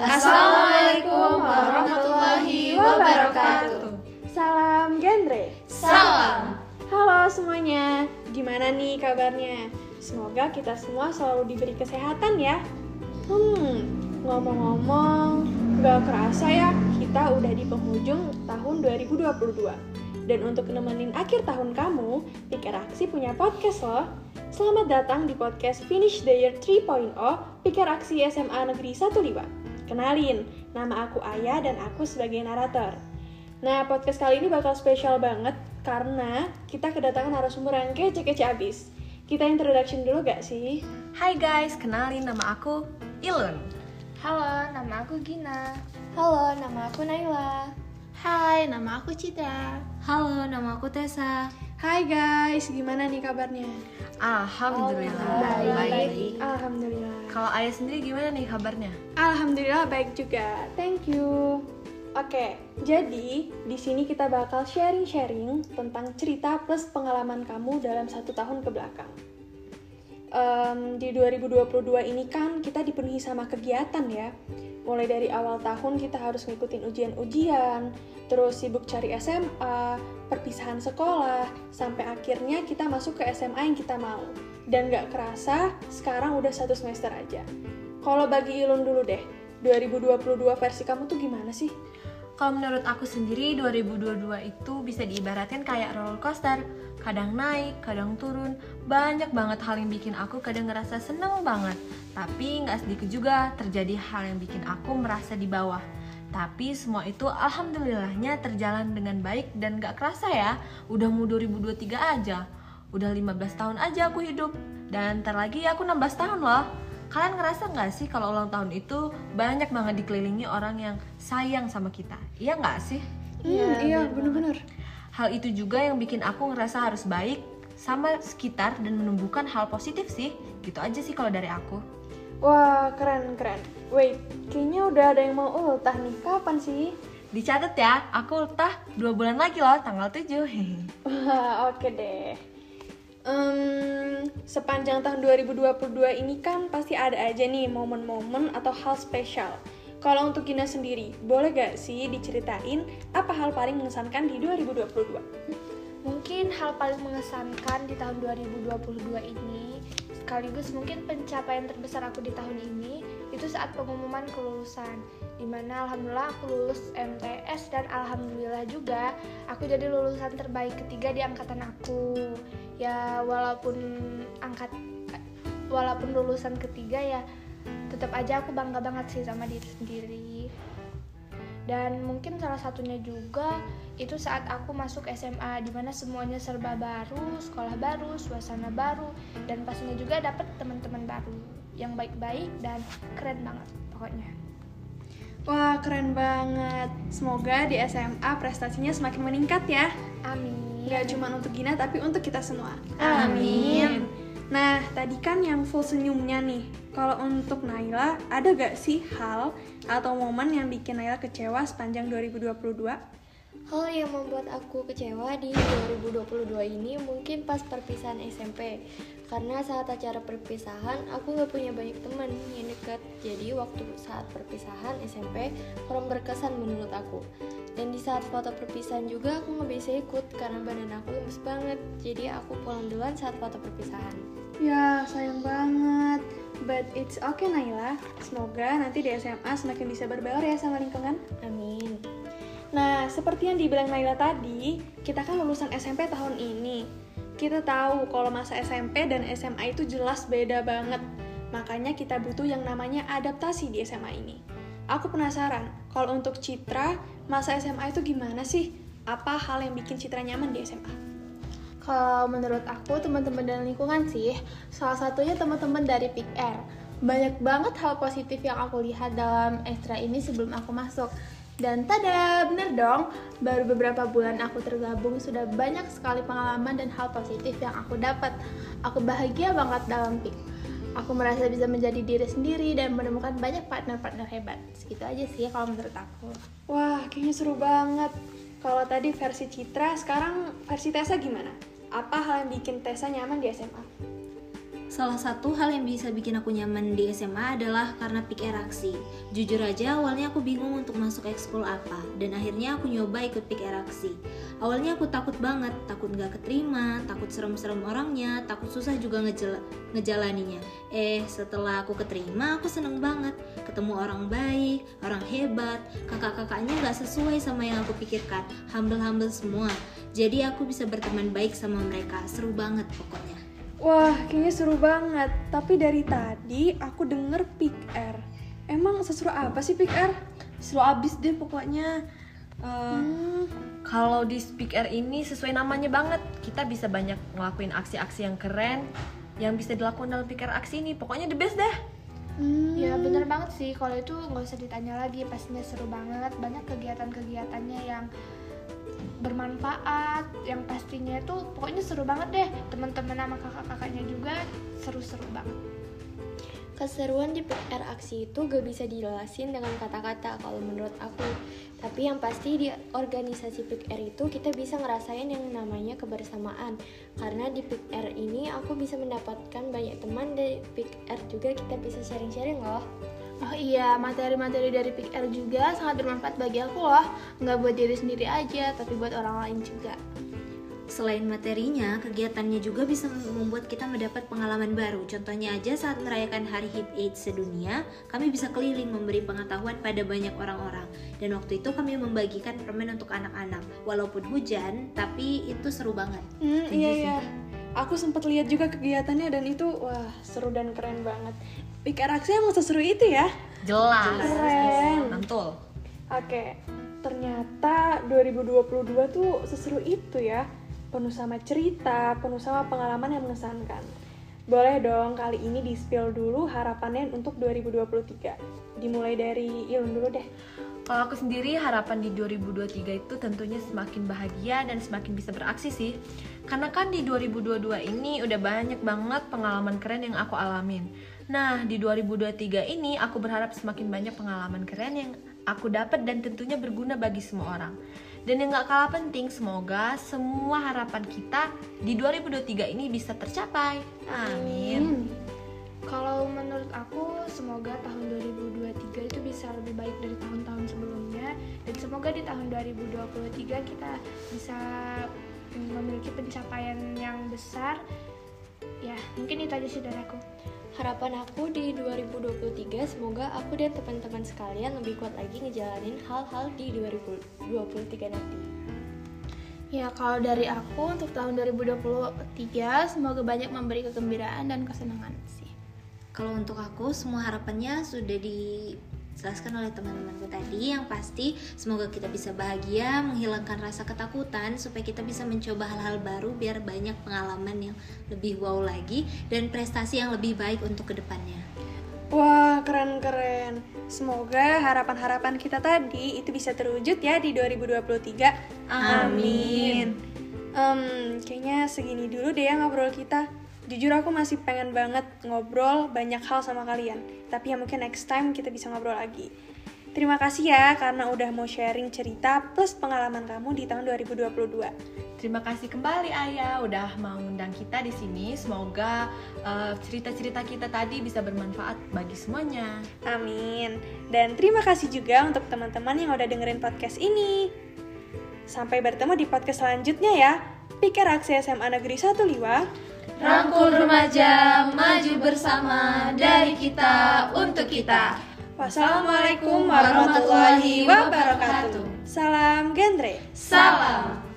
Assalamualaikum warahmatullahi wabarakatuh. Salam genre. Salam. Halo semuanya, gimana nih kabarnya? Semoga kita semua selalu diberi kesehatan ya. Hmm, ngomong-ngomong, gak kerasa ya kita udah di penghujung tahun 2022. Dan untuk nemenin akhir tahun kamu, Pikir Aksi punya podcast loh. Selamat datang di podcast Finish the Year 3.0 Pikir Aksi SMA Negeri 15. Kenalin, nama aku Ayah dan aku sebagai narator. Nah, podcast kali ini bakal spesial banget karena kita kedatangan narasumber yang kece-kece abis. Kita introduction dulu gak sih? Hai guys, kenalin nama aku Ilun. Halo, nama aku Gina. Halo, nama aku Naila. Hai, nama aku Citra. Halo, nama aku Tessa. Hai guys, gimana nih kabarnya? Alhamdulillah. Baik. Baik. Alhamdulillah. Kalau Ayah sendiri gimana nih kabarnya? Alhamdulillah baik juga. Thank you. Oke, jadi di sini kita bakal sharing-sharing tentang cerita plus pengalaman kamu dalam satu tahun ke belakang. Em, di 2022 ini kan kita dipenuhi sama kegiatan ya. Mulai dari awal tahun kita harus ngikutin ujian-ujian, terus sibuk cari SMA, perpisahan sekolah, sampai akhirnya kita masuk ke SMA yang kita mau. Dan gak kerasa, sekarang udah satu semester aja. Kalau bagi Ilun dulu deh, 2022 versi kamu tuh gimana sih? Kalau menurut aku sendiri 2022 itu bisa diibaratkan kayak roller coaster. Kadang naik, kadang turun. Banyak banget hal yang bikin aku kadang ngerasa seneng banget. Tapi nggak sedikit juga terjadi hal yang bikin aku merasa di bawah. Tapi semua itu alhamdulillahnya terjalan dengan baik dan gak kerasa ya. Udah mau 2023 aja. Udah 15 tahun aja aku hidup. Dan ntar lagi aku 16 tahun loh. Kalian ngerasa nggak sih kalau ulang tahun itu banyak banget dikelilingi orang yang sayang sama kita? Iya nggak sih? Hmm, iya, bener-bener. Hal itu juga yang bikin aku ngerasa harus baik sama sekitar dan menumbuhkan hal positif sih. Gitu aja sih kalau dari aku. Wah, keren, keren. Wait, kayaknya udah ada yang mau ultah nih. Kapan sih? Dicatat ya, aku ultah 2 bulan lagi loh, tanggal 7. Wah, oke deh. Em, sepanjang tahun 2022 ini kan pasti ada aja nih momen-momen atau hal spesial. Kalau untuk Gina sendiri, boleh gak sih diceritain apa hal paling mengesankan di 2022? Mungkin hal paling mengesankan di tahun 2022 ini sekaligus mungkin pencapaian terbesar aku di tahun ini itu saat pengumuman kelulusan di mana alhamdulillah aku lulus MTS dan alhamdulillah juga aku jadi lulusan terbaik ketiga di angkatan aku ya walaupun angkat walaupun lulusan ketiga ya tetap aja aku bangga banget sih sama diri sendiri dan mungkin salah satunya juga itu saat aku masuk SMA di mana semuanya serba baru, sekolah baru, suasana baru, dan pastinya juga dapet teman-teman baru yang baik-baik dan keren banget pokoknya. Wah, keren banget. Semoga di SMA prestasinya semakin meningkat ya. Amin. Gak cuma untuk Gina, tapi untuk kita semua. Amin. Nah, tadi kan yang full senyumnya nih. Kalau untuk Naila, ada gak sih hal atau momen yang bikin Naila kecewa sepanjang 2022? Hal yang membuat aku kecewa di 2022 ini mungkin pas perpisahan SMP Karena saat acara perpisahan aku gak punya banyak teman yang dekat Jadi waktu saat perpisahan SMP kurang berkesan menurut aku Dan di saat foto perpisahan juga aku gak bisa ikut karena badan aku lemes banget Jadi aku pulang duluan saat foto perpisahan Ya, sayang banget. But it's okay Naila. Semoga nanti di SMA semakin bisa berbaur ya sama lingkungan. Amin Nah, seperti yang dibilang Naila tadi, kita kan lulusan SMP tahun ini. Kita tahu kalau masa SMP dan SMA itu jelas beda banget. Makanya kita butuh yang namanya adaptasi di SMA ini. Aku penasaran, kalau untuk Citra, masa SMA itu gimana sih? Apa hal yang bikin Citra nyaman di SMA? Kalau menurut aku teman-teman dan lingkungan sih, salah satunya teman-teman dari Air. Banyak banget hal positif yang aku lihat dalam ekstra ini sebelum aku masuk. Dan tada, bener dong, baru beberapa bulan aku tergabung sudah banyak sekali pengalaman dan hal positif yang aku dapat. Aku bahagia banget dalam PIK. Aku merasa bisa menjadi diri sendiri dan menemukan banyak partner-partner hebat. Segitu aja sih kalau menurut aku. Wah, kayaknya seru banget. Kalau tadi versi Citra, sekarang versi Tessa gimana? Apa hal yang bikin Tessa nyaman di SMA? Salah satu hal yang bisa bikin aku nyaman di SMA adalah karena pick eraksi. Jujur aja awalnya aku bingung untuk masuk ekskul apa dan akhirnya aku nyoba ikut pick eraksi. Awalnya aku takut banget, takut gak keterima, takut serem-serem orangnya, takut susah juga ngejel ngejalaninya. Eh setelah aku keterima aku seneng banget, ketemu orang baik, orang hebat, kakak-kakaknya gak sesuai sama yang aku pikirkan, humble-humble semua. Jadi aku bisa berteman baik sama mereka, seru banget pokoknya. Wah, kayaknya seru banget. Tapi dari tadi aku denger Pick R. Emang seseru apa sih Pick R? Seru abis deh pokoknya. Uh, Hmm, Kalau di Speak Air ini sesuai namanya banget, kita bisa banyak ngelakuin aksi-aksi yang keren yang bisa dilakukan dalam Speak Air aksi ini. Pokoknya the best dah. hmm. Ya bener banget sih, kalau itu nggak usah ditanya lagi, pastinya seru banget. Banyak kegiatan-kegiatannya yang bermanfaat, yang pastinya itu pokoknya seru banget deh. Teman-teman sama kakak-kakaknya juga seru-seru banget. Keseruan di PR aksi itu gak bisa dijelasin dengan kata-kata kalau menurut aku. Tapi yang pasti di organisasi PR itu kita bisa ngerasain yang namanya kebersamaan. Karena di PR ini aku bisa mendapatkan banyak teman dari PR juga kita bisa sharing-sharing loh. Oh iya, materi-materi dari Pick R juga sangat bermanfaat bagi aku loh. Nggak buat diri sendiri aja, tapi buat orang lain juga. Selain materinya, kegiatannya juga bisa membuat kita mendapat pengalaman baru. Contohnya aja saat merayakan Hari HIV AIDS sedunia, kami bisa keliling memberi pengetahuan pada banyak orang-orang. Dan waktu itu kami membagikan permen untuk anak-anak. Walaupun hujan, tapi itu seru banget. Hmm, iya iya. Aku sempat lihat juga kegiatannya dan itu wah seru dan keren banget. Pick aksi emang seseru itu ya? Jelas. Keren. Mantul. Oke, ternyata 2022 tuh seseru itu ya. Penuh sama cerita, penuh sama pengalaman yang mengesankan. Boleh dong kali ini di-spill dulu harapannya untuk 2023. Dimulai dari Ilun dulu deh. Kalau aku sendiri harapan di 2023 itu tentunya semakin bahagia dan semakin bisa beraksi sih. Karena kan di 2022 ini udah banyak banget pengalaman keren yang aku alamin. Nah, di 2023 ini aku berharap semakin banyak pengalaman keren yang aku dapat dan tentunya berguna bagi semua orang. Dan yang gak kalah penting, semoga semua harapan kita di 2023 ini bisa tercapai. Amin. Kalau menurut aku, semoga tahun 2023 itu bisa lebih baik dari tahun-tahun sebelumnya dan semoga di tahun 2023 kita bisa memiliki pencapaian yang besar. Ya, mungkin itu aja sih dari aku. Harapan aku di 2023 semoga aku dan teman-teman sekalian lebih kuat lagi ngejalanin hal-hal di 2023 nanti. Ya, kalau dari aku untuk tahun 2023 semoga banyak memberi kegembiraan dan kesenangan sih. Kalau untuk aku, semua harapannya sudah dijelaskan oleh teman-temanku tadi. Yang pasti, semoga kita bisa bahagia, menghilangkan rasa ketakutan, supaya kita bisa mencoba hal-hal baru, biar banyak pengalaman yang lebih wow lagi dan prestasi yang lebih baik untuk ke depannya. Wah, keren-keren. Semoga harapan-harapan kita tadi itu bisa terwujud ya di 2023. Amin. Em, kayaknya segini dulu deh ya ngobrol kita. Jujur aku masih pengen banget ngobrol banyak hal sama kalian. Tapi ya mungkin next time kita bisa ngobrol lagi. Terima kasih ya karena udah mau sharing cerita plus pengalaman kamu di tahun 2022. Terima kasih kembali Ayah udah mau ngundang kita di sini. Semoga eh, cerita-cerita kita tadi bisa bermanfaat bagi semuanya. Amin. Dan terima kasih juga untuk teman-teman yang udah dengerin podcast ini. Sampai bertemu di podcast selanjutnya ya. Pikir Aksi SMA Negeri 1 Liwa. Rangkul remaja, maju bersama dari kita untuk kita. Wassalamualaikum warahmatullahi wabarakatuh. Salam genre. Salam.